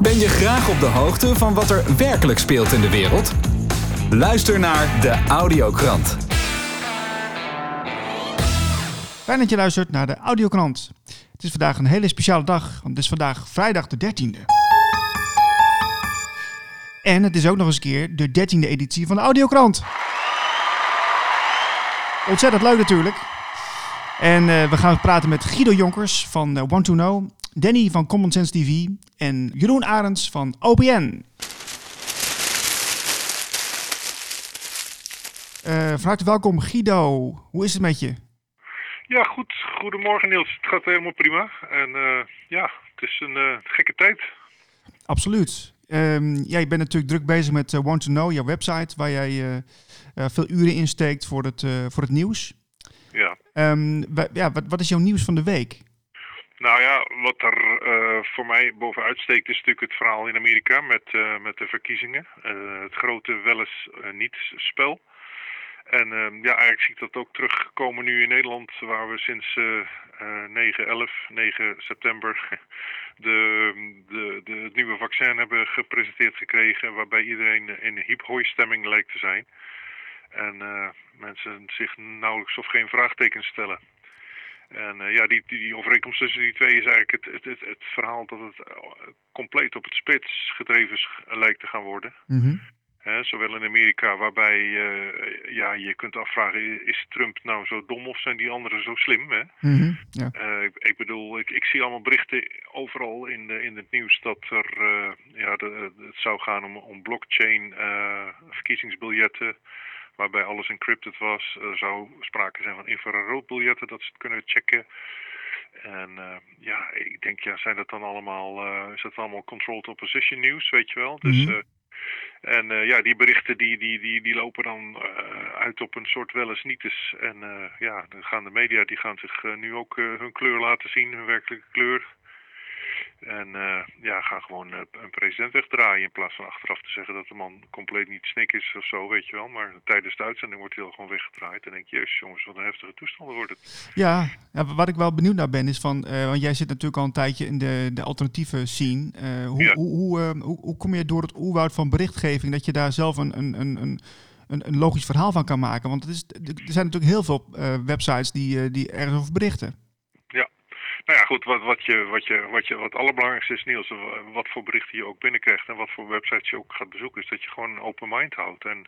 Ben je graag op de hoogte van wat er werkelijk speelt in de wereld? Luister naar de Audiokrant. Fijn dat je luistert naar de Audiokrant. Het is vandaag een hele speciale dag, want het is vandaag vrijdag de 13e. En het is ook nog eens een keer de 13e editie van de Audiokrant. Ontzettend leuk natuurlijk. En eh, we gaan praten met Guido Jonkers van uh, Want to Know, Danny van Common Sense TV en Jeroen Arends van OPN. Uh, van harte welkom Guido. Hoe is het met je? Ja, goed. Goedemorgen Niels. Het gaat helemaal prima. En ja, het is een gekke tijd. Absoluut. Um, ja, je bent natuurlijk druk bezig met Want to Know, jouw website, waar jij veel uren insteekt voor het, voor het nieuws. Ja. Um, ja wat, wat is jouw nieuws van de week? Nou ja, wat er uh, voor mij bovenuit steekt is natuurlijk het verhaal in Amerika met, uh, met de verkiezingen. Uh, het grote wel eens niet spel. En ja, eigenlijk zie ik dat ook terugkomen nu in Nederland, waar we sinds 9, 11, 9 september de, de, de, het nieuwe vaccin hebben gepresenteerd gekregen, waarbij iedereen in hip stemming lijkt te zijn. En mensen zich nauwelijks of geen vraagtekens stellen. En uh, ja, die, die, die, overeenkomst tussen die twee is eigenlijk het, het, het, het verhaal dat het eh, compleet op het spits gedreven lijkt te gaan worden. Mm zowel in Amerika, waarbij uh, ja, je kunt afvragen, is Trump nou zo dom of zijn die anderen zo slim? Hè? Mm -hmm. ja. ik, ik, bedoel, ik, ik, zie allemaal berichten overal in, de, in het nieuws dat er, ja, de, het zou gaan om, om blockchain verkiezingsbiljetten waarbij alles encrypted was. Er zou sprake zijn van infraroodbiljetten, dat ze het kunnen checken. En uh, ja, ik denk, ja, zijn dat dan allemaal, uh, is dat allemaal controlled opposition nieuws, weet je wel? Dus, Mhm. uh, en ja, die berichten die, die, die, die lopen dan uit op een soort wel eens nietes. En ja, dan gaan de media, die gaan zich nu ook hun kleur laten zien, hun werkelijke kleur. En uh, ja, ga gewoon uh, een president wegdraaien in plaats van achteraf te zeggen dat de man compleet niet snik is of zo, weet je wel. Maar tijdens de uitzending wordt hij al gewoon weggedraaid. En denk je, jezus jongens, wat een heftige toestanden wordt het. Ja, wat ik wel benieuwd naar ben is van, uh, want jij zit natuurlijk al een tijdje in de, de alternatieve scene. hoe, Ja. hoe, hoe, hoe, hoe kom je door het oerwoud van berichtgeving dat je daar zelf een, een, een, een, een, een logisch verhaal van kan maken? Want het is, er zijn natuurlijk heel veel websites die, die ergens over berichten. Nou ja, goed, wat, wat, je, wat, je, wat, je, wat het allerbelangrijkste is, Niels, wat voor berichten je ook binnenkrijgt en wat voor websites je ook gaat bezoeken, is dat je gewoon een open mind houdt en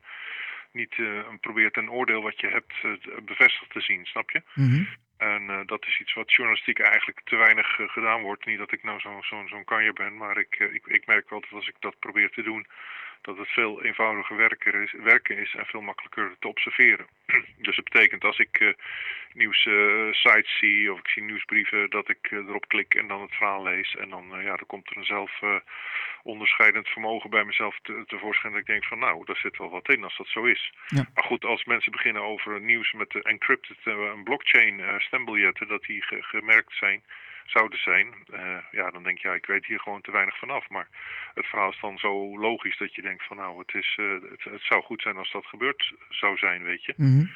niet uh, probeert een oordeel wat je hebt uh, bevestigd te zien, snap je? Mm -hmm. En uh, dat is iets wat journalistiek eigenlijk te weinig gedaan wordt. Niet dat ik nou zo'n zo, zo kanje ben, maar ik, ik, ik merk wel dat als ik dat probeer te doen, dat het veel eenvoudiger werken is, werken is en veel makkelijker te observeren. dus dat betekent als ik uh, nieuws uh, sites zie of ik zie nieuwsbrieven, dat ik uh, erop klik en dan het verhaal lees. En dan, ja, dan komt er een zelf onderscheidend vermogen bij mezelf te, tevoorschijn. Dat ik denk van nou, daar zit wel wat in als dat zo is. Ja. Maar goed, als mensen beginnen over nieuws met de encrypted en blockchain stembiljetten, dat die ge gemerkt zijn zouden zijn, uh, ja, dan denk je, ja, ik weet hier gewoon te weinig vanaf. Maar het verhaal is dan zo logisch dat je denkt van, nou, het, is, uh, het, het, zou goed zijn als dat gebeurd zou zijn, weet je. Mm -hmm.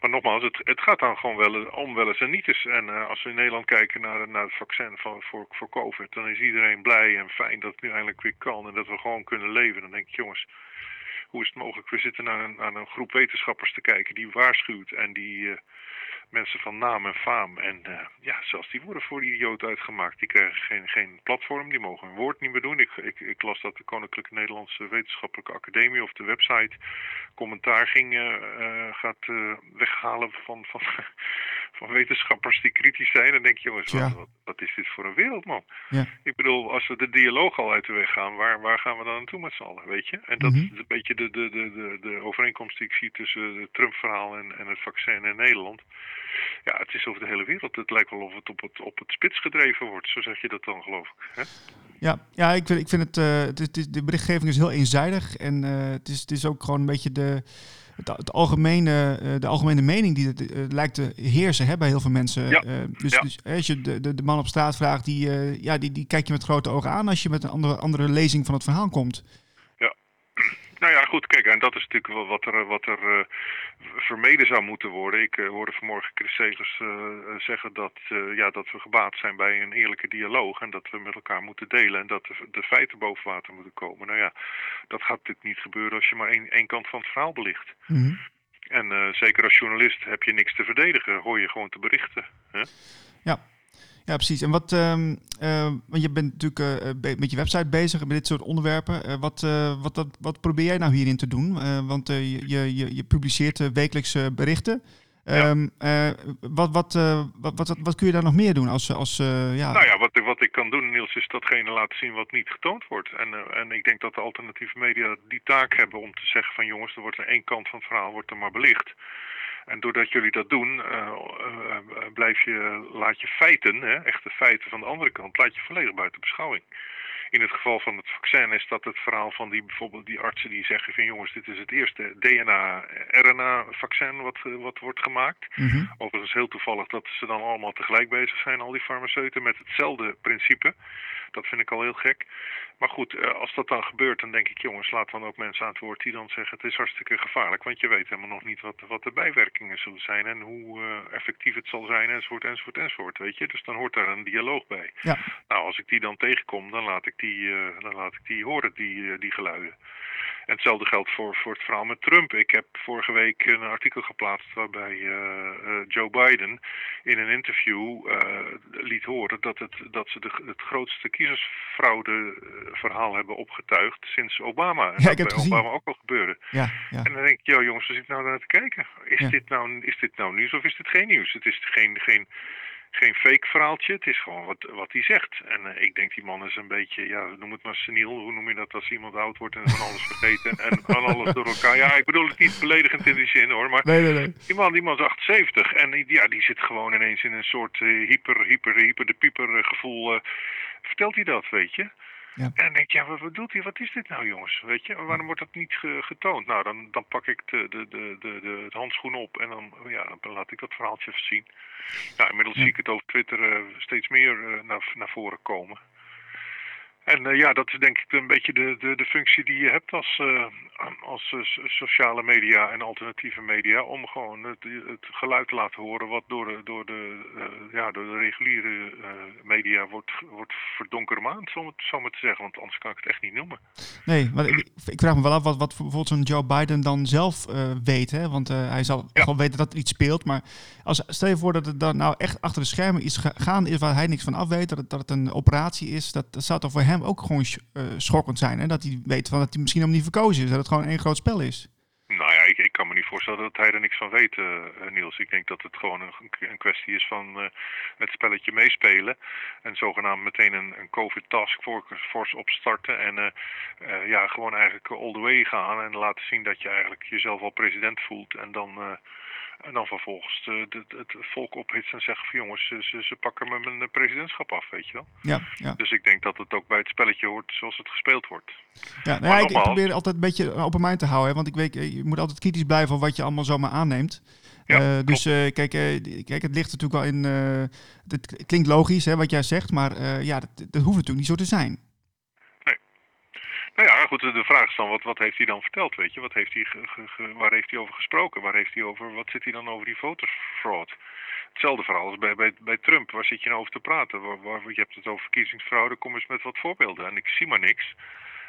Maar nogmaals, het, het gaat dan gewoon wel om wel eens en niet eens. En uh, als we in Nederland kijken naar, naar het vaccin van, voor, voor COVID, dan is iedereen blij en fijn dat het nu eindelijk weer kan en dat we gewoon kunnen leven. Dan denk ik, jongens, hoe is het mogelijk? We zitten naar een, naar een groep wetenschappers te kijken die waarschuwt en die mensen van naam en faam. En uh, ja, zelfs die worden voor die idioot uitgemaakt. Die krijgen geen, geen platform, die mogen hun woord niet meer doen. Ik, ik, ik las dat de Koninklijke Nederlandse Wetenschappelijke Academie of de website commentaar ging, uh, gaat uh, weghalen van, van, van wetenschappers die kritisch zijn. Dan denk je, jongens, Ja. wat, wat, wat is dit voor een wereld, man? Ja. Ik bedoel, als we de dialoog al uit de weg gaan, waar, waar gaan we dan naartoe met z'n allen, weet je? En dat Mhm. is een beetje de, de, de, de, de overeenkomst die ik zie tussen het Trump-verhaal en, en het vaccin in Nederland. Ja, het is over de hele wereld. Het lijkt wel of het op het, op het spits gedreven wordt. Zo zeg je dat dan, geloof ik. Hè? Ja, ja ik vind, ik vind het, uh, het, is, het is, de berichtgeving is heel eenzijdig en uh, het, is, het is ook gewoon een beetje de, het, het algemene, uh, de algemene mening die het, lijkt te heersen hè, bij heel veel mensen. Ja. Dus, Ja. dus als je de, de, de man op straat vraagt, die, ja, die, die kijk je met grote ogen aan als je met een andere, andere lezing van het verhaal komt. Nou ja, goed, kijk, en dat is natuurlijk wel wat er, wat er uh, vermeden zou moeten worden. Ik uh, hoorde vanmorgen Chris Segers uh, zeggen dat, ja, dat we gebaat zijn bij een eerlijke dialoog en dat we met elkaar moeten delen en dat de, de feiten boven water moeten komen. Nou ja, dat gaat natuurlijk niet gebeuren als je maar één, één kant van het verhaal belicht. Mm -hmm. En zeker als journalist heb je niks te verdedigen, hoor je gewoon te berichten. Hè? Ja, ja, precies. En wat, uh, uh, want je bent natuurlijk uh, met je website bezig met dit soort onderwerpen. wat, wat, wat, wat probeer jij nou hierin te doen? want je, je, je publiceert wekelijks berichten. Ja. Um, wat, wat, wat, wat, wat, kun je daar nog meer doen? Als, als, ja... Nou ja, wat, wat ik kan doen, Niels, is datgene laten zien wat niet getoond wordt. En, en ik denk dat de alternatieve media die taak hebben om te zeggen van jongens, er wordt er één kant van het verhaal wordt er maar belicht. En doordat jullie dat doen, uh, uh, blijf je, laat je feiten, hè, echte feiten van de andere kant, laat je volledig buiten beschouwing. In het geval van het vaccin is dat het verhaal van die, bijvoorbeeld die artsen die zeggen van jongens, dit is het eerste DNA-RNA-vaccin wat, wat wordt gemaakt. Mm -hmm. Overigens heel toevallig dat ze dan allemaal tegelijk bezig zijn, al die farmaceuten, met hetzelfde principe. Dat vind ik al heel gek. Maar goed, als dat dan gebeurt, dan denk ik, jongens, laat dan ook mensen aan het woord die dan zeggen: het is hartstikke gevaarlijk. Want je weet helemaal nog niet wat, wat de bijwerkingen zullen zijn en hoe uh, effectief het zal zijn, enzovoort, enzovoort, enzovoort. Weet je, dus dan hoort daar een dialoog bij. Ja. Nou, als ik die dan tegenkom, dan laat ik die, uh, dan laat ik die horen, die, uh, die geluiden. En hetzelfde geldt voor, voor het verhaal met Trump. Ik heb vorige week een artikel geplaatst waarbij uh, uh, Joe Biden in een interview uh, liet horen dat, het, dat ze de, het grootste kiezersfraude-verhaal hebben opgetuigd sinds Obama. En ja, ik dat heb bij Obama ook al gebeurde. Ja, ja. En dan denk ik, joh jongens, we zitten nou naar te kijken. Is, Ja. dit nou, is dit nou nieuws of is dit geen nieuws? Het is geen, geen, geen fake verhaaltje. Het is gewoon wat, wat hij zegt. En uh, ik denk, die man is een beetje, ja, noem het maar seniel. Hoe noem je dat als iemand oud wordt en van alles vergeten en van alles door elkaar. Ja, ik bedoel het niet beledigend in die zin hoor. Maar Nee, nee, nee. die man, die man is 78 en die- ja, die zit gewoon ineens in een soort uh, hyper, hyper, hyper de pieper uh, gevoel. Uh, vertelt hij dat, weet je? Ja. En dan denk je, ja, wat bedoelt hij? Wat is dit nou, jongens? Weet je, waarom wordt dat niet ge- getoond? Nou, dan, dan pak ik de, de, de, de, de, het handschoen op en dan, ja, dan laat ik dat verhaaltje even zien. Nou, inmiddels Ja. zie ik het over Twitter eh, steeds meer eh, naar, naar voren komen. En eh, ja, dat is denk ik een beetje de, de, de functie die je hebt als, als so- sociale media en alternatieve media. Om gewoon het, het geluid te laten horen wat door de, door de, ja, door de reguliere eh, media wordt, wordt verdonkermaand, om het zo maar te zeggen. Want anders kan ik het echt niet noemen. Nee, maar ik, ik vraag me wel af wat, wat bijvoorbeeld zo'n Joe Biden dan zelf eh, weet. Hè? Want eh, hij zal Ja. wel weten dat er iets speelt. Maar als, stel je voor dat het dan nou echt achter de schermen iets ga- gaande is waar hij niks van af weet. Dat het, dat het een operatie is. Dat, dat zou toch voor hem ook gewoon sch- eh, schokkend zijn. Hè? Dat hij weet van dat hij misschien helemaal niet verkozen is. Dat het gewoon één groot spel is. Nou ja, ik, ik kan me niet voorstellen dat hij er niks van weet, eh, eh, Niels. Ik denk dat het gewoon een, een kwestie is van eh, het spelletje meespelen. En zogenaamd meteen een, een COVID task force opstarten. En ja, gewoon eigenlijk all the way gaan. En laten zien dat je eigenlijk jezelf al president voelt. En dan, en dan vervolgens de, de- het volk ophitsen en zeggen van jongens, ze, ze, ze pakken me mijn eh, presidentschap af, weet je wel. Ja, ja. Dus ik denk dat het ook bij het spelletje hoort zoals het gespeeld wordt. ja, nou ja ik, probeer altijd een beetje open mind te houden. Hè? Want ik weet, eh, je moet altijd kritisch blijven op wat je allemaal zomaar aanneemt. Ja, Eh, dus kijk, kijk, het ligt natuurlijk wel in. het klinkt logisch hè, wat jij zegt, maar ja, dat, dat hoeft natuurlijk niet zo te zijn. Goed, de vraag is dan, wat, wat heeft hij dan verteld, weet je? Wat heeft waar heeft hij over gesproken? Waar heeft hij over, wat zit hij dan over die votersfraud? Hetzelfde verhaal als bij, bij, bij Trump. Waar zit je nou over te praten? Waar, je hebt het over verkiezingsfraude, kom eens met wat voorbeelden. En ik zie maar niks.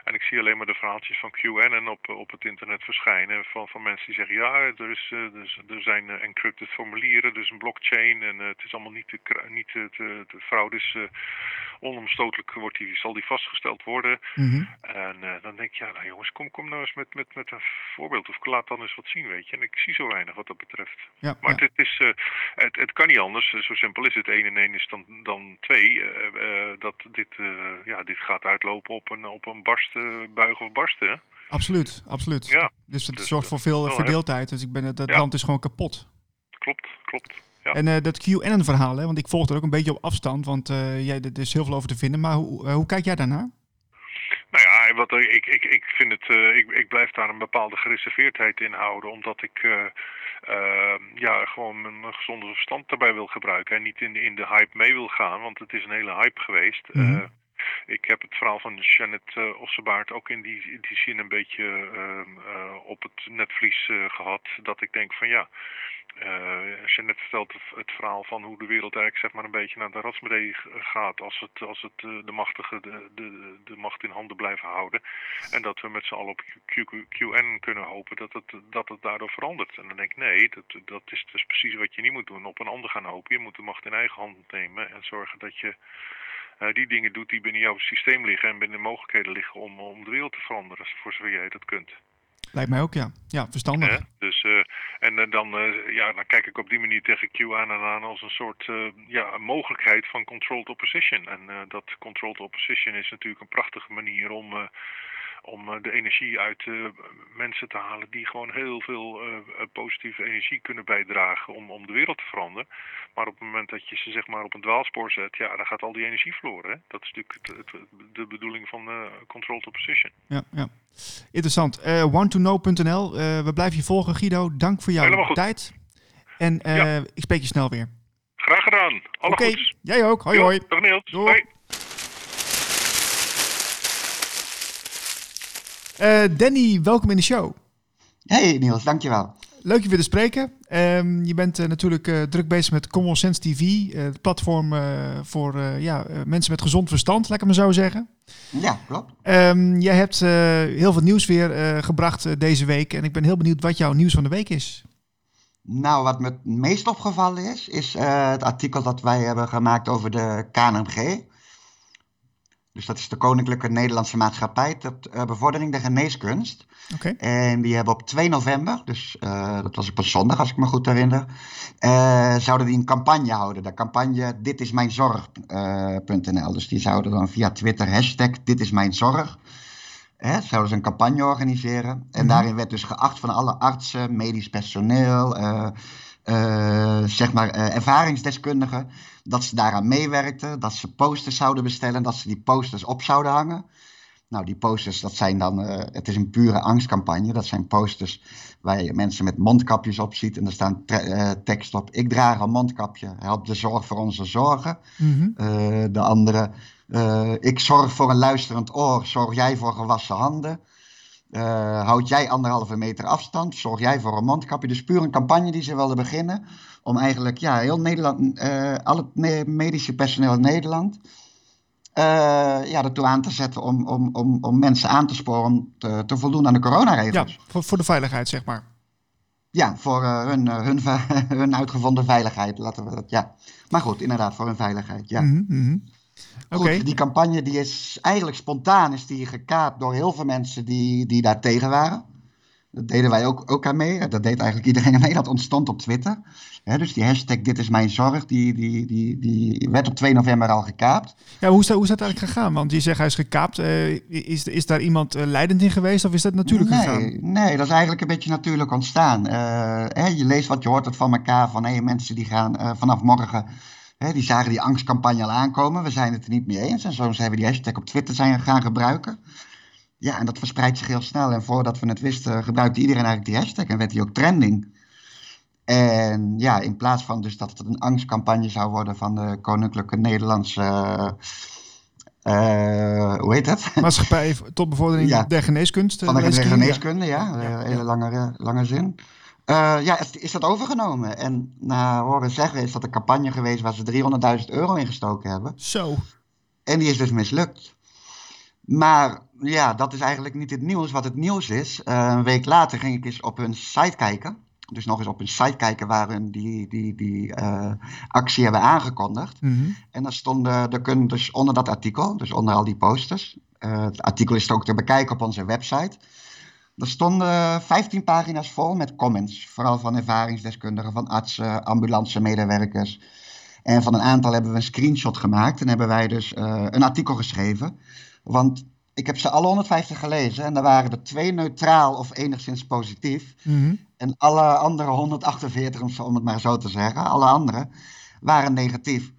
En ik zie alleen maar de verhaaltjes van QAnon op, op het internet verschijnen. Van, van mensen die zeggen, ja, er, is, eh, er, zijn eh, encrypted formulieren, dus een blockchain. En eh, het is allemaal niet te, niet te, te, de fraude is eh, onomstotelijk, wordt die, zal die vastgesteld worden. Mhm. En eh, dan denk ik, ja, nou jongens, kom, kom nou eens met, met, met een voorbeeld. Of laat dan eens wat zien, weet je. En ik zie zo weinig wat dat betreft. Ja, Maar ja. het, is, eh, het, het kan niet anders. Eh, Zo simpel is het. 1 en 1 is dan, dan 2. eh, eh, dat dit, eh, ja, dit gaat uitlopen op een, op een barsten, buig of barsten. Absoluut, absoluut. Ja, dus het dus zorgt dat voor veel verdeeldheid. Dus ik ben, het dat Ja. land is gewoon kapot. Klopt, klopt. Ja. En eh, dat QAnon-verhaal, want ik volg er ook een beetje op afstand, want eh, jij, er is heel veel over te vinden. Maar hoe, eh, hoe kijk jij daarnaar? Nou ja, wat, eh, ik, ik, ik vind het, eh, ik, ik blijf daar een bepaalde gereserveerdheid in houden, omdat ik eh, eh, ja, gewoon mijn gezonde verstand daarbij wil gebruiken en niet in de, in de hype mee wil gaan, want het is een hele hype geweest. Eh, ik heb het verhaal van Janet uh, Ossebaard ook in die, in die zin een beetje uh, op het netvlies gehad. Dat ik denk van ja, uh, Jeannette vertelt het, verhaal van hoe de wereld eigenlijk zeg maar een beetje naar de ratsmedee gaat als het, als het de machtige de, de, de macht in handen blijven houden. En dat we met z'n allen op QN kunnen hopen dat het, dat het daardoor verandert. En dan denk ik nee, dat, dat is dus precies wat je niet moet doen. Op een ander gaan hopen. Je moet de macht in eigen hand nemen en zorgen dat je die dingen doet die binnen jouw systeem liggen en binnen de mogelijkheden liggen om, om de wereld te veranderen, voor zover jij dat kunt. Lijkt mij ook, ja. Ja, verstandig. Dus, uh, en uh, dan, uh, ja, dan kijk ik op die manier tegen Q aan en aan als een soort ja, mogelijkheid van controlled opposition. En dat controlled opposition is natuurlijk een prachtige manier om om eh, de energie uit uh, mensen te halen die gewoon heel veel uh, positieve energie kunnen bijdragen om, om de wereld te veranderen. Maar op het moment dat je ze zeg maar op een dwaalspoor zet, ja, dan gaat al die energie verloren. Hè? Dat is natuurlijk het, de bedoeling van uh, controlled opposition. Ja, ja. interessant. Uh, one2know.nl. we blijven je volgen, Guido. Dank voor jouw tijd. En ja. ik spreek je snel weer. Graag gedaan. Alle okay. Jij ook. Hoi, hoi. Dag Niels. Hoi. Uh, Danny, welkom in de show. Hey Niels, dankjewel. Leuk je weer te spreken. Um, je bent uh, natuurlijk uh, druk bezig met Common Sense TV, het platform voor ja, mensen met gezond verstand, laat ik maar zo zeggen. Ja, klopt. Um, jij hebt heel veel nieuws weer gebracht deze week en ik ben heel benieuwd wat jouw nieuws van de week is. Nou, wat me het meest opgevallen is, is het artikel dat wij hebben gemaakt over de KNMG. Dus dat is de Koninklijke Nederlandse Maatschappij ter uh, bevordering der geneeskunst. Okay. En die hebben op 2 november, dus uh, dat was op een zondag als ik me goed herinner, uh, zouden die een campagne houden. De campagne Dit is mijn zorg.nl. dus die zouden dan via Twitter hashtag Dit is mijn zorg. Hè, zouden ze een campagne organiseren. En mm -hmm. daarin werd dus geacht van alle artsen, medisch personeel, zeg maar ervaringsdeskundigen dat ze daaraan meewerkten, dat ze posters zouden bestellen, dat ze die posters op zouden hangen. Nou, die posters, dat zijn dan, uh, het is een pure angstcampagne. Dat zijn posters waar je mensen met mondkapjes op ziet. En er staan uh, tekst op, ik draag een mondkapje, help de zorg voor onze zorgen. Mm -hmm. uh, de andere, ik zorg voor een luisterend oor, zorg jij voor gewassen handen. houd jij anderhalve meter afstand, zorg jij voor een mondkapje. Dus puur een campagne die ze wilden beginnen om eigenlijk ja, heel Nederland, uh, al het medische personeel in Nederland, uh, ja, ertoe aan te zetten om, om, om, om mensen aan te sporen om te, te voldoen aan de coronaregels. Ja, voor, voor de veiligheid, zeg maar. Ja, voor uh, hun, hun, hun uitgevonden veiligheid, laten we dat, ja. Maar goed, inderdaad, voor hun veiligheid, ja. Mm -hmm. Goed, okay. die campagne die is eigenlijk spontaan is die gekaapt door heel veel mensen die, die daar tegen waren. Dat deden wij ook, ook aan mee. Dat deed eigenlijk iedereen aan mee. Dat ontstond op Twitter. dus die hashtag Dit is mijn zorg, die, die, die, die werd op 2 november al gekaapt. Ja, hoe is dat, hoe is dat eigenlijk gegaan? Want je zegt hij is gekaapt. Uh, is, is daar iemand uh, leidend in geweest of is dat natuurlijk nee, gegaan? Nee, dat is eigenlijk een beetje natuurlijk ontstaan. Uh, hè, je leest wat je hoort het van elkaar. Van hey, mensen die gaan vanaf morgen... Hè, die zagen die angstcampagne al aankomen. We zijn het er niet mee eens. En zo hebben we die hashtag op Twitter zijn gaan gebruiken. Ja, en dat verspreidt zich heel snel. En voordat we het wisten, gebruikte iedereen eigenlijk die hashtag en werd die ook trending. En ja, in plaats van dus dat het een angstcampagne zou worden van de Koninklijke Nederlandse. Uh, hoe heet dat? Maatschappij tot bevordering ja. der geneeskunst. Van de geneeskunde, ja. ja. Hele lange, lange zin. Uh, ja, is dat overgenomen. En naar horen zeggen is dat een campagne geweest waar ze 300.000 euro in gestoken hebben. Zo. En die is dus mislukt. Maar ja, dat is eigenlijk niet het nieuws. Wat het nieuws is, uh, een week later ging ik eens op hun site kijken. Dus nog eens op hun site kijken waar hun die, die, die uh, actie hebben aangekondigd. Mm -hmm. En daar stonden, er kunnen dus onder dat artikel, dus onder al die posters. Uh, het artikel is ook te bekijken op onze website. Er stonden 15 pagina's vol met comments. Vooral van ervaringsdeskundigen, van artsen, ambulance medewerkers. En van een aantal hebben we een screenshot gemaakt. En hebben wij dus een artikel geschreven. Want ik heb ze alle 150 gelezen en er waren er twee neutraal of enigszins positief. Mm -hmm. En alle andere 148, om het maar zo te zeggen, alle andere waren negatief.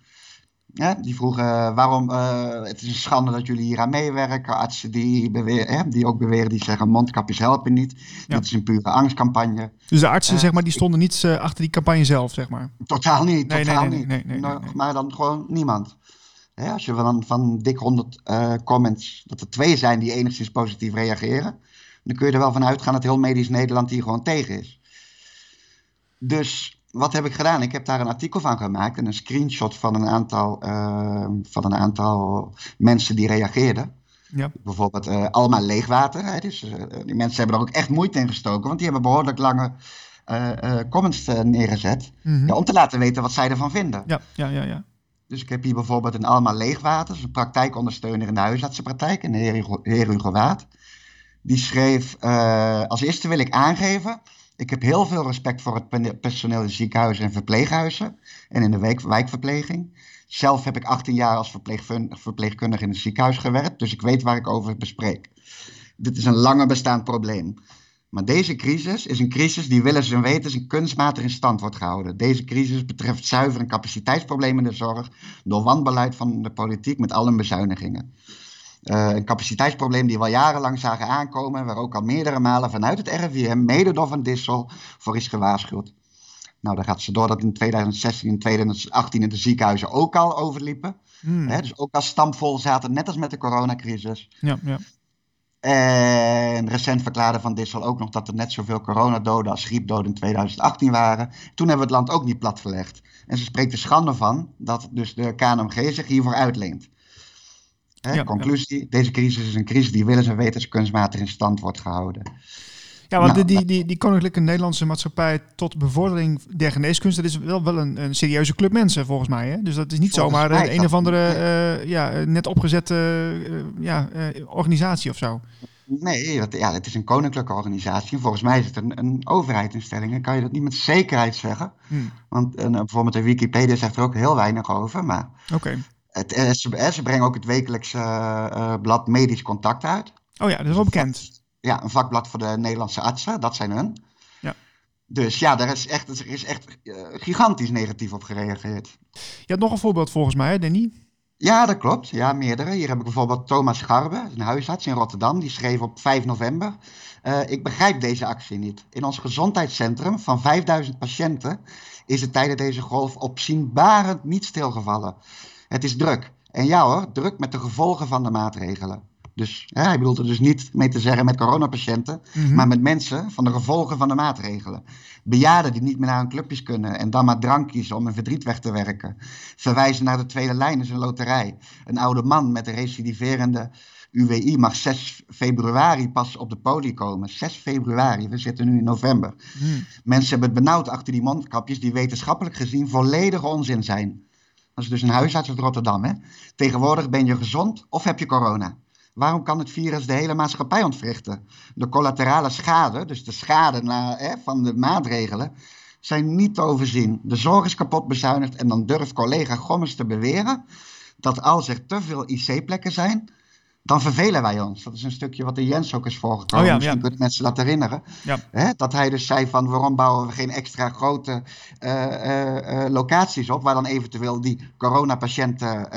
Ja, die vroegen waarom, uh, het is een schande dat jullie hier aan meewerken. Artsen die, beweer, hè, die ook beweren, die zeggen mondkapjes helpen niet. Ja. Dit is een pure angstcampagne. Dus de artsen, uh, zeg maar, die stonden niet uh, achter die campagne zelf, zeg maar? Totaal niet, nee, totaal nee, niet. Nee, nee, maar dan gewoon niemand. Hè, als je van, van dik 100 uh, comments, dat er twee zijn die enigszins positief reageren, dan kun je er wel van uitgaan dat heel medisch Nederland hier gewoon tegen is. Dus wat heb ik gedaan? Ik heb daar een artikel van gemaakt en een screenshot van een aantal, uh, van een aantal mensen die reageerden. Ja. Bijvoorbeeld uh, Alma Leegwater. Hè, dus, uh, die mensen hebben er ook echt moeite in gestoken, want die hebben behoorlijk lange comments neergezet. Mm -hmm. ja, om te laten weten wat zij ervan vinden. Ja, ja, ja. ja. Dus ik heb hier bijvoorbeeld een Alma Leegwater, een praktijkondersteuner in de huisartsenpraktijk, een heer, heer Hugo Waard. Die schreef, als eerste wil ik aangeven ik heb heel veel respect voor het personeel in ziekenhuizen en verpleeghuizen en in de wijkverpleging. Zelf heb ik 18 jaar als verpleegkundige in het ziekenhuis gewerkt, dus ik weet waar ik over bespreek. Dit is een langer bestaand probleem. Maar deze crisis is een crisis die willens en wetens in kunstmatig in stand wordt gehouden. Deze crisis betreft zuiver een capaciteitsprobleem in de zorg door wanbeleid van de politiek met alle bezuinigingen. Uh, een capaciteitsprobleem die we al jarenlang zagen aankomen, waar ook al meerdere malen vanuit het RIVM, mede door Van Dissel, voor is gewaarschuwd. Nou, daar gaat ze door dat in 2016 en 2018 in de ziekenhuizen ook al overliepen. Hmm. Hè, dus ook al stampvol zaten, net als met de coronacrisis. Ja, ja. En recent verklaarde Van Dissel ook nog dat er net zoveel coronadoden als griepdoden in 2018 waren. Toen hebben we het land ook niet platgelegd. En ze spreekt er schande van dat dus de KNMG zich hiervoor uitleent. Hè, conclusie, deze crisis is een crisis die willens en wetens kunstmatig in stand wordt gehouden. Ja, want nou, die, die, die Koninklijke Nederlandse Maatschappij tot bevordering der geneeskunst, dat is wel, wel een, een serieuze club mensen volgens mij. Hè? Dus dat is niet zomaar een, een of andere uh, ja, net opgezette uh, ja, uh, organisatie of zo. Nee, dat, ja, het is een koninklijke organisatie. Volgens mij is het een, een overheidsinstelling. Dan kan je dat niet met zekerheid zeggen. Hmm. Want bijvoorbeeld de Wikipedia zegt er ook heel weinig over. Maar okay. Het, eh, ze, ze, brengen ook het wekelijkse blad Medisch Contact uit. Oh ja, dat is wel bekend. Ja, een vakblad voor de Nederlandse artsen, dat zijn hun. Ja. Dus ja, daar is echt, er is echt uh, gigantisch negatief op gereageerd. Je had nog een voorbeeld volgens mij, Danny? Ja, dat klopt. Ja, meerdere. Hier heb ik bijvoorbeeld Thomas Garbe, een huisarts in Rotterdam. Die schreef op 5 november. Uh, ik begrijp deze actie niet. In ons gezondheidscentrum van 5000 patiënten is het tijdens deze golf opzienbarend niet stilgevallen. Het is druk. En ja hoor, druk met de gevolgen van de maatregelen. Dus hè, hij bedoelt er dus niet mee te zeggen met coronapatiënten, mm maar met mensen van de gevolgen van de maatregelen. Bejaarden die niet meer naar hun clubjes kunnen en dan maar drank kiezen om hun verdriet weg te werken. Verwijzen naar de tweede lijn is een loterij. Een oude man met een recidiverende UWI mag 6 februari pas op de poli komen. 6 februari, we zitten nu in november. Mm. Mensen hebben het benauwd achter die mondkapjes die wetenschappelijk gezien volledig onzin zijn. Dat is dus een huisarts uit Rotterdam. Hè? Tegenwoordig ben je gezond of heb je corona. Waarom kan het virus de hele maatschappij ontwrichten? De collaterale schade, dus de schade na, hè, van de maatregelen, zijn niet te overzien. De zorg is kapot bezuinigd en dan durft collega Gommers te beweren dat als er te veel IC-plekken zijn, dan vervelen wij ons. Dat is een stukje wat de Jens ook is voorgekomen. Oh ja, Misschien ja. kunnen mensen dat herinneren. Ja. Hè? Dat hij dus zei van waarom bouwen we geen extra grote uh, uh, uh, locaties op... waar dan eventueel die coronapatiënten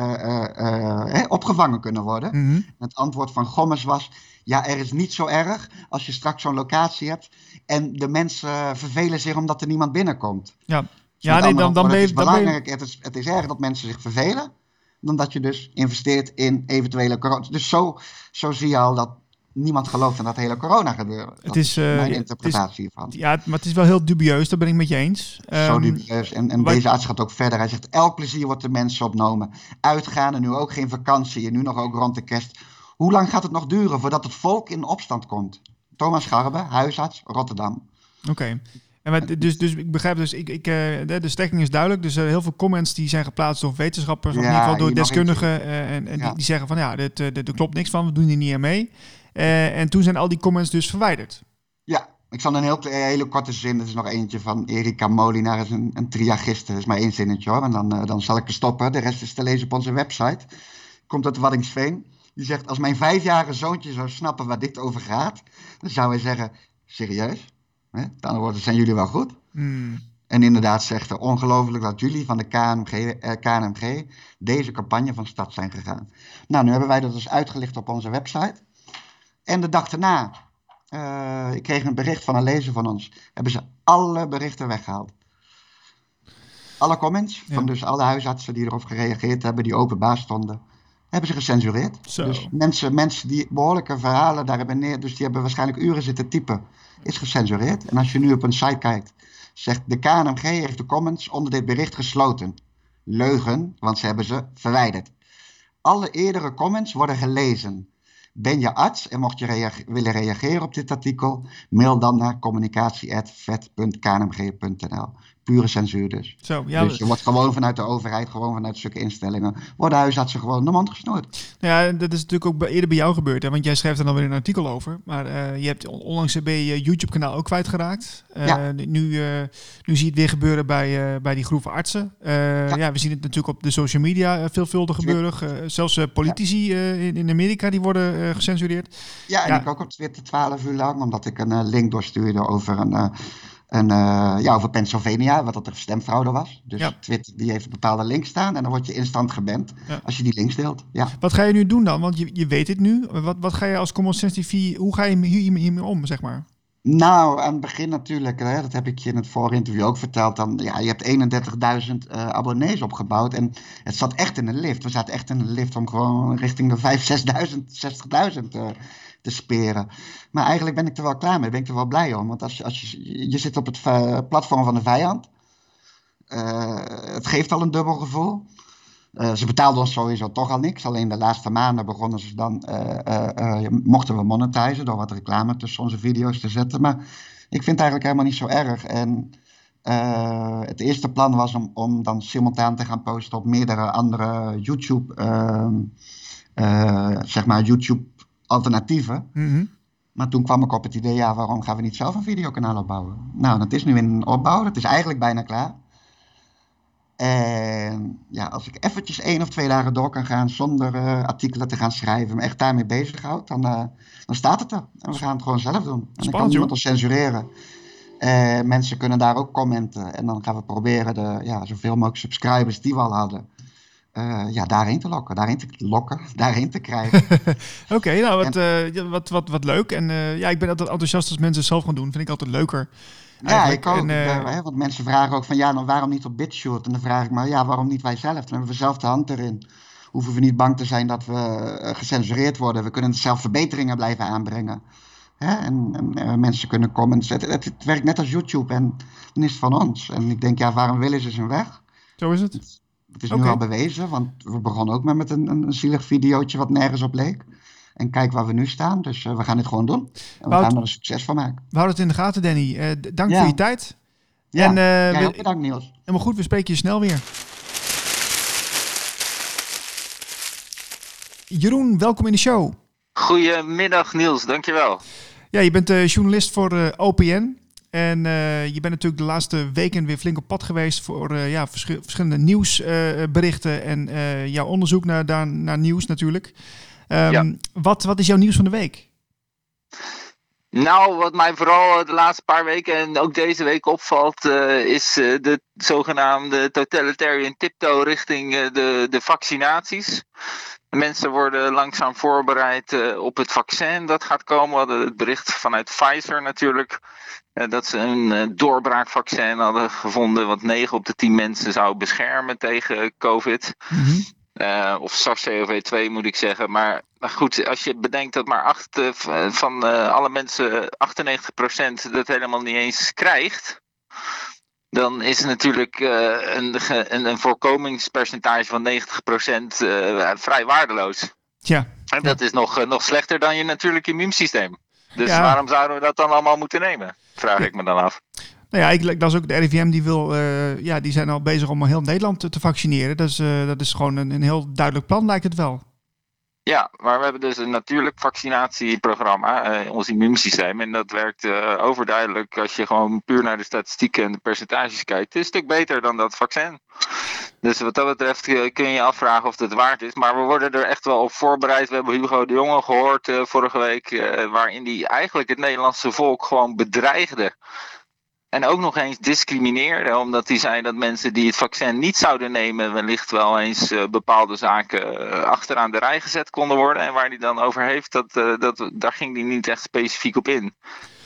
opgevangen kunnen worden. Mm -hmm. Het antwoord van Gommes was... ja, er is niet zo erg als je straks zo'n locatie hebt... en de mensen vervelen zich omdat er niemand binnenkomt. Ja, ja nee, dan, dan. Het is belangrijk, het is, het is erg dat mensen zich vervelen dan dat je dus investeert in eventuele corona. Dus zo, zo zie je al dat niemand gelooft aan dat hele corona gebeuren. Het is, uh, mijn interpretatie is, van. Ja, maar het is wel heel dubieus, daar ben ik met je eens. Zo um, dubieus. En, en deze arts gaat ook verder. Hij zegt, elk plezier wordt de mensen opnomen. Uitgaan en nu ook geen vakantie en nu nog ook rond de kerst. Hoe lang gaat het nog duren voordat het volk in opstand komt? Thomas Garbe, huisarts, Rotterdam. Oké. Okay. Dus, dus ik begrijp dus, ik, ik, uh, de, de stekking is duidelijk. Dus uh, heel veel comments die zijn geplaatst door wetenschappers, of ja, in ieder geval door deskundigen. Uh, en, en ja. die, die, zeggen van ja, er klopt niks van, we doen hier niet aan mee. en toen zijn al die comments dus verwijderd. Ja, ik zal een heel, hele korte zin. Er is nog eentje van Erika Molinaar, is een, een triagiste. Dat is maar één zinnetje hoor. En dan, dan zal ik er stoppen. De rest is te lezen op onze website. Komt uit Waddingsveen. Die zegt, als mijn vijfjarige zoontje zou snappen waar dit over gaat, dan zou hij zeggen, serieus? Hè? Dan woorden zijn jullie wel goed. Hmm. En inderdaad zegt er ongelooflijk dat jullie van de KNMG, eh, KNMG deze campagne van start zijn gegaan. Nou, nu hebben wij dat dus uitgelicht op onze website. En de dag daarna, uh, ik kreeg een bericht van een lezer van ons, hebben ze alle berichten weggehaald. Alle comments van dus alle huisartsen die erop gereageerd hebben, die openbaar stonden, hebben ze gecensureerd. Zo. Dus mensen, mensen die behoorlijke verhalen daar hebben neer, dus die hebben waarschijnlijk uren zitten typen, is gecensureerd. En als je nu op een site kijkt, zegt de KNMG heeft de comments onder dit bericht gesloten. Leugen, want ze hebben ze verwijderd. Alle eerdere comments worden gelezen. Ben je arts en mocht je willen reageren op dit artikel, mail dan naar communicatie.vet.knmg.nl. Pure censuur dus. Zo, ja, dus je wordt gewoon vanuit de overheid, gewoon vanuit zulke instellingen, worden huisartsen gewoon de mond gesnoerd. Ja, dat is natuurlijk ook eerder bij jou gebeurd, hè? want jij schrijft er dan weer een artikel over. Maar eh, je hebt on- onlangs bij je YouTube-kanaal ook kwijtgeraakt. Eh, Ja. nu, eh, nu zie je het weer gebeuren bij, bij die groep artsen. Eh, ja. we zien het natuurlijk op de social media veelvuldig gebeuren. Zelfs politici in, in Amerika die worden gecensureerd. Ja, en Ja. ik ook op Twitter 12 uur lang, omdat ik een link doorstuurde over een. Eh, ja, over Pennsylvania, wat dat er stemfraude was. Dus Ja. Twitter die heeft een bepaalde link staan en dan word je instant geband Ja. als je die links deelt. Ja. Wat ga je nu doen dan? Want je, je weet het nu. Wat, wat ga je als Common Sense TV, hoe ga je hier- hiermee om, zeg maar? Nou, aan het begin natuurlijk, hè, dat heb ik je in het vorige interview ook verteld. Dan, ja, je hebt 31.000 eh, abonnees opgebouwd en het zat echt in een lift. We zaten echt in een lift om gewoon richting de 5.000, 6.000, 60.000 eh, te speren. Maar eigenlijk ben ik er wel klaar mee, ben ik er wel blij om. Want als je, als je, je zit op het eh, platform van de vijand. Eh, het geeft al een dubbel gevoel. Eh, ze betaalden ons sowieso toch al niks. Alleen de laatste maanden begonnen ze dan, mochten we monetizen door wat reclame tussen onze video's te zetten. Maar ik vind het eigenlijk helemaal niet zo erg. En het eerste plan was om, om dan simultaan te gaan posten op meerdere andere YouTube, ehm, eh, zeg maar YouTube alternatieven. Mhm. Maar toen kwam ik op het idee, ja, waarom gaan we niet zelf een videokanaal opbouwen? Nou, dat is nu in opbouw, dat is eigenlijk bijna klaar. En ja, als ik eventjes één of twee dagen door kan gaan zonder eh, artikelen te gaan schrijven, me echt daarmee bezighoud, dan, eh, dan staat het er. En we gaan het gewoon zelf doen. En dan kan niemand ons censureren. Eh, mensen kunnen daar ook commenten. En dan gaan we proberen de, ja, zoveel mogelijk subscribers die we al hadden, eh, ja, daarheen te lokken, daarheen te lokken, daarheen te krijgen. Oké, nou wat, eh, wat, wat, wat leuk. En eh, ja, ik ben altijd enthousiast als mensen het zelf gaan doen. Vind ik altijd leuker. Ja, Eigenlijk. ik ook. En, Ik, hè, want mensen vragen ook van ja, nou waarom niet op BitShoot? En dan vraag ik me, ja, waarom niet wij zelf? Dan hebben we zelf de hand erin. Hoeven we niet bang te zijn dat we gecensureerd worden. We kunnen zelf verbeteringen blijven aanbrengen. Hè? En, en mensen kunnen comments. Het, het, het werkt net als YouTube en dan is het van ons. En ik denk, ja, waarom willen ze zijn weg? Zo is het. Het is nu al bewezen, want we begonnen ook maar met een, een, zielig videootje wat nergens op leek. En kijk waar we nu staan. Dus eh, we gaan dit gewoon doen. En we Wout- gaan er een succes van maken. We houden het in de gaten, Danny. Eh, dank Ja. voor je tijd. Ja, En, eh, bedankt Niels. Helemaal goed, we spreken je snel weer. Jeroen, welkom in de show. Goedemiddag Niels, dankjewel. Ja, je bent journalist voor eh, OPN. En eh, je bent natuurlijk de laatste weken weer flink op pad geweest voor eh, ja, verschi- verschillende nieuwsberichten en eh, jouw onderzoek naar, daar, naar nieuws natuurlijk. Ehm, Ja. wat, wat is jouw nieuws van de week? Nou, wat mij vooral de laatste paar weken en ook deze week opvalt, is de zogenaamde totalitarian tiptoe richting de, de vaccinaties. Mensen worden langzaam voorbereid eh, op het vaccin dat gaat komen. We hadden het bericht vanuit Pfizer natuurlijk. eh, dat ze een eh, doorbraakvaccin hadden gevonden. wat 9 op de 10 mensen zou beschermen tegen COVID. Eh, of SARS-CoV-2 moet ik zeggen. Maar, maar goed, als je bedenkt dat maar acht, van alle mensen, 98% dat helemaal niet eens krijgt. Dan is het natuurlijk eh, een, een, een voorkomingspercentage van 90% eh, vrij waardeloos. Tja, En dat is nog, eh, nog slechter dan je natuurlijk immuunsysteem. Dus Ja. waarom zouden we dat dan allemaal moeten nemen? Vraag ik me dan af. nou ja, ik las ook de RIVM die wil, ja, die zijn al bezig om heel Nederland te, te vaccineren. Dus dat is gewoon een, een heel duidelijk plan, lijkt het wel. Ja, maar we hebben dus een natuurlijk vaccinatieprogramma, eh, ons immuunsysteem. En dat werkt eh, overduidelijk als je gewoon puur naar de statistieken en de percentages kijkt. Het is een stuk beter dan dat vaccin. Dus wat dat betreft eh, kun je je afvragen of het waard is. Maar we worden er echt wel op voorbereid. We hebben Hugo de Jonge gehoord eh, vorige week, waarin hij eigenlijk het Nederlandse volk gewoon bedreigde. En ook nog eens discrimineerde, omdat hij zei dat mensen die het vaccin niet zouden nemen, wellicht wel eens eh, bepaalde zaken eh, achteraan de rij gezet konden worden. En waar hij dan over heeft, dat, eh, dat, daar ging hij niet echt specifiek op in.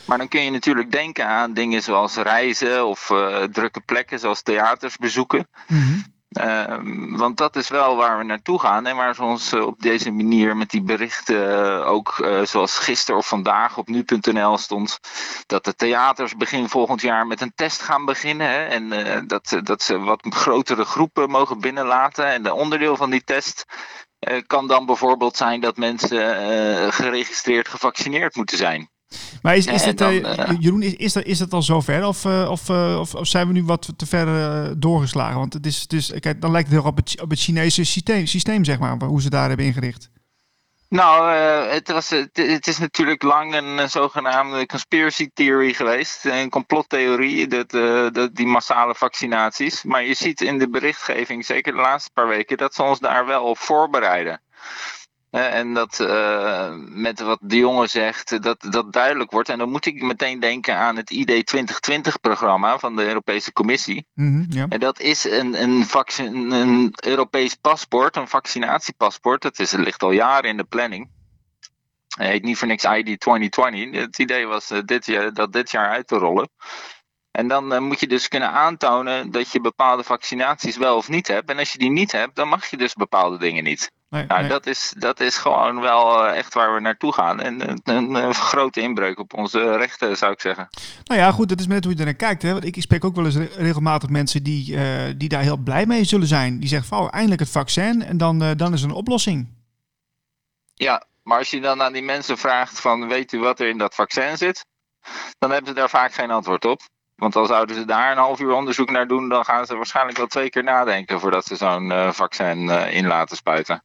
Maar dan kun je natuurlijk denken aan dingen zoals reizen of drukke plekken zoals theaters bezoeken. Mhm. Ehm, want dat is wel waar we naartoe gaan en waar ze ons eh, op deze manier met die berichten uh, ook uh, zoals gisteren of vandaag op nu.nl stond dat de theaters begin volgend jaar met een test gaan beginnen hè, en dat, dat ze wat grotere groepen mogen binnenlaten en de onderdeel van die test kan dan bijvoorbeeld zijn dat mensen geregistreerd gevaccineerd moeten zijn. Maar is, is het, dan, uh, Jeroen, is, is, dat, is dat al zover? Of, uh, of, of, of, zijn we nu wat te ver doorgeslagen? Want het is, het is, kijk, dan lijkt het heel op het, op het Chinese systeem, systeem, zeg maar, hoe ze daar hebben ingericht. Nou, het, was, het, het, is natuurlijk lang een zogenaamde conspiracy theory geweest. Een complottheorie, dat, dat, die massale vaccinaties. Maar je ziet in de berichtgeving, zeker de laatste paar weken, dat ze ons daar wel op voorbereiden en dat uh, met wat de jongen zegt, dat dat duidelijk wordt. En dan moet ik meteen denken aan het ID 2020-programma van de Europese Commissie. Mm ja. En dat is een, een, vaccin, een Europees paspoort, een vaccinatiepaspoort. Dat is, ligt al jaren in de planning. Het heet niet voor niks ID 2020. Het idee was uh, dit jaar, dat dit jaar uit te rollen. En dan uh, moet je dus kunnen aantonen dat je bepaalde vaccinaties wel of niet hebt. En als je die niet hebt, dan mag je dus bepaalde dingen niet. Nee, nou, nee. Dat, is, dat is gewoon wel uh, echt waar we naartoe gaan. En een, een, een, grote inbreuk op onze rechten, zou ik zeggen. Nou ja, goed, dat is net hoe je er naar kijkt. Hè? Want ik spreek ook wel eens regelmatig mensen die, uh, die daar heel blij mee zullen zijn. Die zeggen van, oh, eindelijk het vaccin en dan, uh, dan is er een oplossing. Ja, maar als je dan aan die mensen vraagt van, weet u wat er in dat vaccin zit? Dan hebben ze daar vaak geen antwoord op. Want dan zouden ze daar een half uur onderzoek naar doen, dan gaan ze waarschijnlijk wel twee keer nadenken voordat ze zo'n uh, vaccin uh, in laten spuiten.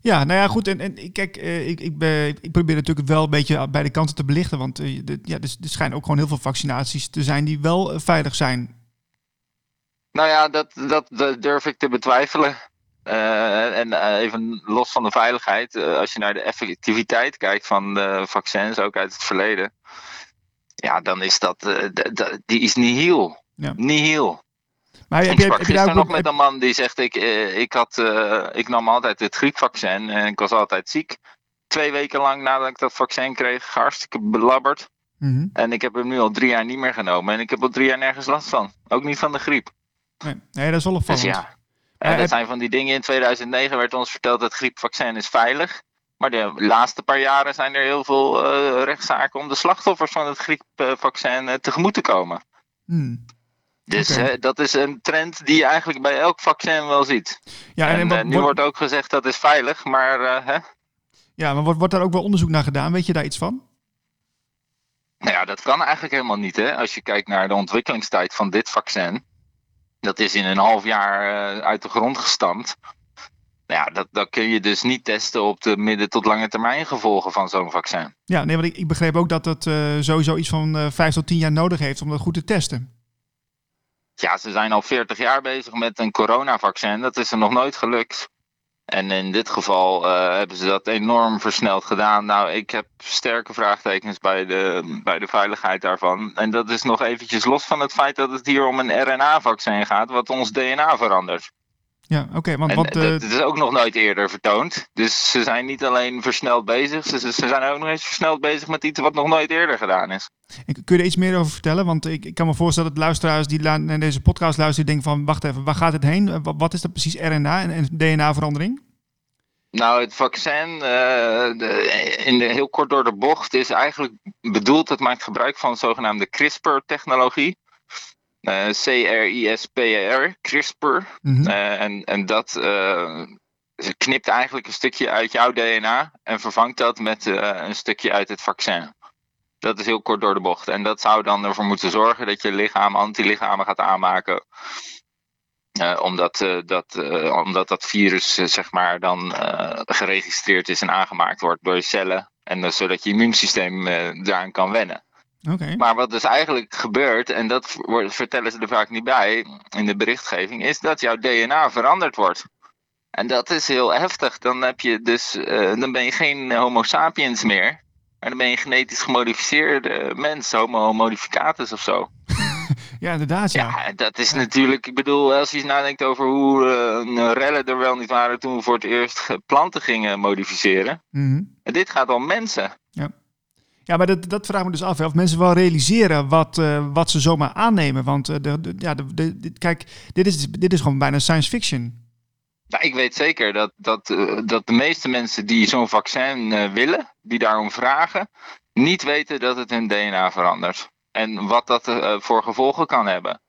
Ja, nou ja, goed. En, en kijk, uh, ik, ik, ben, ik probeer natuurlijk wel een beetje bij de kanten te belichten. Want de, ja, er, er schijnen ook gewoon heel veel vaccinaties te zijn die wel veilig zijn. Nou ja, dat, dat, dat durf ik te betwijfelen. en even los van de veiligheid, als je naar de effectiviteit kijkt van de vaccins, ook uit het verleden ja, dan is dat, uh, die is nihil. Ja. Nihil. Maar ik heb, sprak heb gisteren ook, nog met een man die zegt, ik, uh, ik, had, uh, ik nam altijd het griepvaccin en ik was altijd ziek. Twee weken lang nadat ik dat vaccin kreeg, hartstikke belabberd. Mm -hmm. En ik heb hem nu al drie jaar niet meer genomen en ik heb al drie jaar nergens last van. Ook niet van de griep. Nee, nee dat is wel opvallend. Dus ja, en dat zijn van die dingen. In 2009 werd ons verteld dat het griepvaccin is veilig. Maar de laatste paar jaren zijn er heel veel uh, rechtszaken om de slachtoffers van het griepvaccin uh, tegemoet te komen. Hmm. Dus okay. uh, dat is een trend die je eigenlijk bij elk vaccin wel ziet. Ja, en, en wat, nu wordt ook gezegd dat is veilig, maar hè? Ja, maar wordt, wordt daar ook wel onderzoek naar gedaan? Weet je daar iets van? Nou ja, dat kan eigenlijk helemaal niet. Hè? Als je kijkt naar de ontwikkelingstijd van dit vaccin. Dat is in een half jaar uit de grond gestampt. Nou ja, dat, dat kun je dus niet testen op de midden- tot lange termijn gevolgen van zo'n vaccin. Ja, nee, want ik, ik begreep ook dat het uh, sowieso iets van uh, 5 tot 10 jaar nodig heeft om dat goed te testen. Ja, ze zijn al 40 jaar bezig met een coronavaccin. Dat is er nog nooit gelukt. En in dit geval uh, hebben ze dat enorm versneld gedaan. Nou, ik heb sterke vraagtekens bij de, bij de veiligheid daarvan. En dat is nog eventjes los van het feit dat het hier om een RNA-vaccin gaat, wat ons DNA verandert. Ja, oké. Okay, want, want, dat is ook nog nooit eerder vertoond. Dus ze zijn niet alleen versneld bezig, ze, ze zijn ook nog eens versneld bezig met iets wat nog nooit eerder gedaan is. En kun je er iets meer over vertellen? Want ik, ik kan me voorstellen dat luisteraars die naar deze podcast luisteren denken van... wacht even, waar gaat het heen? Wat is dat precies RNA en, en DNA-verandering? Nou, het vaccin, uh, de, in de, heel kort door de bocht, is eigenlijk bedoeld... het maakt gebruik van zogenaamde CRISPR-technologie... Uh, C-R-I-S-P-R, CRISPR. Mm -hmm. uh, en, en dat uh, knipt eigenlijk een stukje uit jouw DNA en vervangt dat met een stukje uit het vaccin. Dat is heel kort door de bocht. En dat zou dan ervoor moeten zorgen dat je lichaam antilichamen gaat aanmaken. omdat, dat, omdat dat virus zeg maar dan geregistreerd is en aangemaakt wordt door je cellen. En zodat je immuunsysteem daaraan kan wennen. Okay. Maar wat dus eigenlijk gebeurt, en dat vertellen ze er vaak niet bij in de berichtgeving, is dat jouw DNA veranderd wordt. En dat is heel heftig. Dan, heb je dus, uh, dan ben je geen Homo sapiens meer, maar dan ben je een genetisch gemodificeerde mens, Homo modificatus of zo. ja, inderdaad. Ja. ja, dat is natuurlijk, ik bedoel, als je eens nadenkt over hoe uh, rellen er wel niet waren toen we voor het eerst planten gingen modificeren. Mm -hmm. En dit gaat om mensen. Ja. Ja, maar dat, dat vraagt me dus af. Hè, of mensen wel realiseren wat, uh, wat ze zomaar aannemen. Want uh, de, de, ja, de, de, kijk, dit is, dit is gewoon bijna science fiction. Nou, ik weet zeker dat, dat, uh, dat de meeste mensen die zo'n vaccin willen, die daarom vragen, niet weten dat het hun DNA verandert. En wat dat voor gevolgen kan hebben.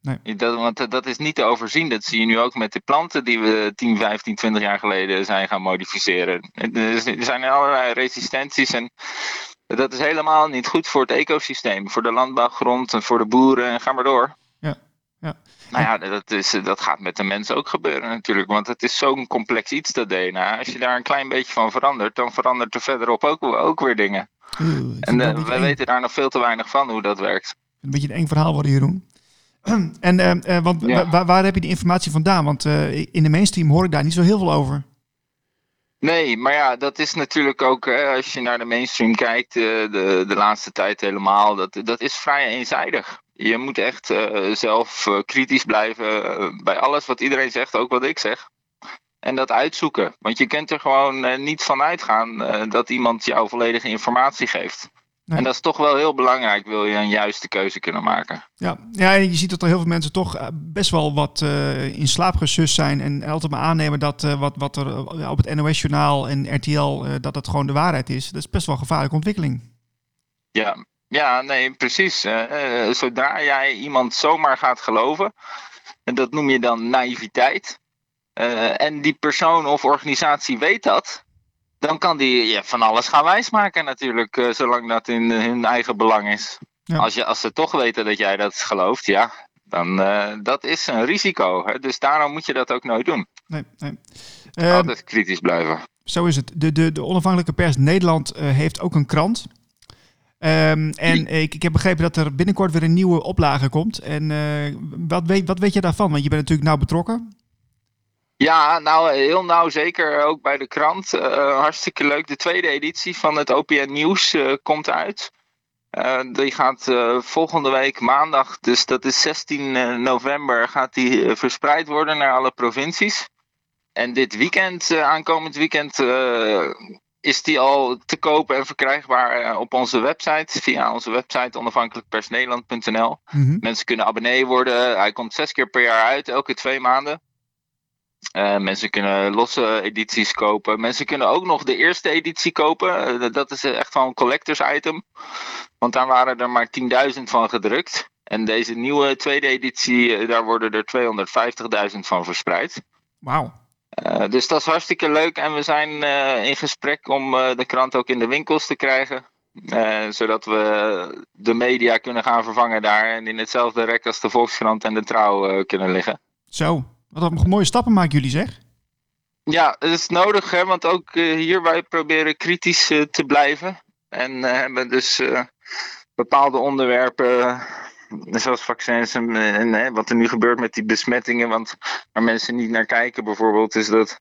Nee. Dat, want dat is niet te overzien. Dat zie je nu ook met de planten die we 10, 15, 20 jaar geleden zijn gaan modificeren. Er zijn allerlei resistenties en dat is helemaal niet goed voor het ecosysteem, voor de landbouwgrond en voor de boeren en ga maar door. Ja, ja. Nou ja, dat, is, dat gaat met de mensen ook gebeuren natuurlijk, want het is zo'n complex iets, dat DNA. Als je daar een klein beetje van verandert, dan verandert er verderop ook, ook weer dingen. Oeh, en uh, we weten daar nog veel te weinig van hoe dat werkt. Een beetje een eng verhaal worden, Jeroen. En uh, uh, want, ja. waar, waar, heb je die informatie vandaan? Want in de mainstream hoor ik daar niet zo heel veel over. Nee, maar ja, dat is natuurlijk ook, als je naar de mainstream kijkt, de, de laatste tijd helemaal, dat, dat is vrij eenzijdig. Je moet echt zelf kritisch blijven bij alles wat iedereen zegt, ook wat ik zeg. En dat uitzoeken. Want je kunt er gewoon niet van uitgaan dat iemand jou volledige informatie geeft. Nee. En dat is toch wel heel belangrijk, wil je een juiste keuze kunnen maken. Ja, ja je ziet dat er heel veel mensen toch eh, best wel wat uh, in slaap gesust zijn. En altijd maar aannemen dat uh, wat, wat er op het NOS-journaal en RTL, dat dat gewoon de waarheid is. Dat is best wel een gevaarlijke ontwikkeling. Ja, ja nee, precies. zodra jij iemand zomaar gaat geloven, en dat noem je dan naïviteit. en die persoon of organisatie weet dat, dan kan die ja, van alles gaan wijsmaken natuurlijk, uh, zolang dat in hun eigen belang is. Ja. Als, je, als ze toch weten dat jij dat gelooft, ja, dan uh, dat is een risico. Hè? Dus daarom moet je dat ook nooit doen. Nee, nee. Altijd kritisch blijven. Zo is het. De, de, de onafhankelijke pers Nederland heeft ook een krant. Um, en ik, ik heb begrepen dat er binnenkort weer een nieuwe oplage komt. En wat, weet, wat weet je daarvan? Want je bent natuurlijk nauw betrokken. Ja, nou heel nauw zeker ook bij de krant. Uh, hartstikke leuk. De tweede editie van het OPN Nieuws uh, komt uit. Uh, die gaat volgende week maandag, dus dat is 16 november, gaat die verspreid worden naar alle provincies. En dit weekend, aankomend weekend, is die al te koop en verkrijgbaar op onze website. Via onze website onafhankelijkpersnederland.nl. Mm -hmm. Mensen kunnen abonnee worden. Hij komt zes keer per jaar uit, elke twee maanden. Uh, mensen kunnen losse edities kopen. Mensen kunnen ook nog de eerste editie kopen. Uh, dat is echt wel een collectors item. Want daar waren er maar 10.000 van gedrukt. En deze nieuwe tweede editie, uh, daar worden er 250.000 van verspreid. Wauw. dus dat is hartstikke leuk. En we zijn in gesprek om de krant ook in de winkels te krijgen. zodat we de media kunnen gaan vervangen daar. En in hetzelfde rek als de Volkskrant en de Trouw kunnen liggen. Zo, wat een mooie stappen maken jullie zeg. Ja, het is nodig, hè, want ook uh, hier wij proberen kritisch uh, te blijven. En uh, hebben dus bepaalde onderwerpen, zoals vaccins en, en wat er nu gebeurt met die besmettingen. Want waar mensen niet naar kijken bijvoorbeeld, is dat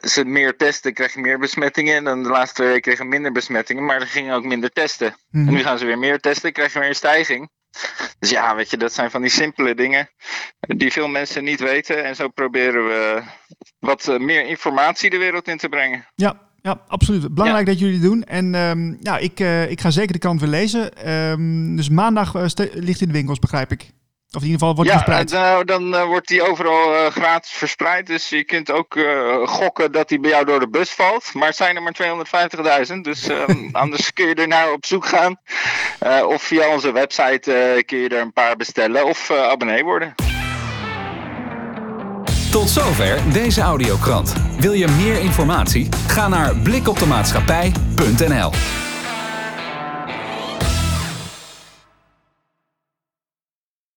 ze meer testen, krijg je meer besmettingen. En dan de laatste twee weken kregen minder besmettingen, maar er gingen ook minder testen. Mm -hmm. En nu gaan ze weer meer testen, krijg je weer een stijging. Dus ja, weet je, dat zijn van die simpele dingen die veel mensen niet weten. En zo proberen we wat eh, meer informatie de wereld in te brengen. Ja, ja, absoluut. Belangrijk ja. dat jullie doen. En um, ja, ik, uh, ik ga zeker de krant weer lezen. Um, dus maandag uh, ligt in de winkels, begrijp ik. Of in ieder geval wordt ja, verspreid. Nou, dan uh, wordt die overal uh, gratis verspreid. Dus je kunt ook uh, gokken dat die bij jou door de bus valt. Maar het zijn er maar 250.000. Dus um, anders kun je er naar op zoek gaan. of via onze website kun je er een paar bestellen. Of abonnee worden. Tot zover deze audiokrant. Wil je meer informatie? Ga naar blikoptemaatschappij.nl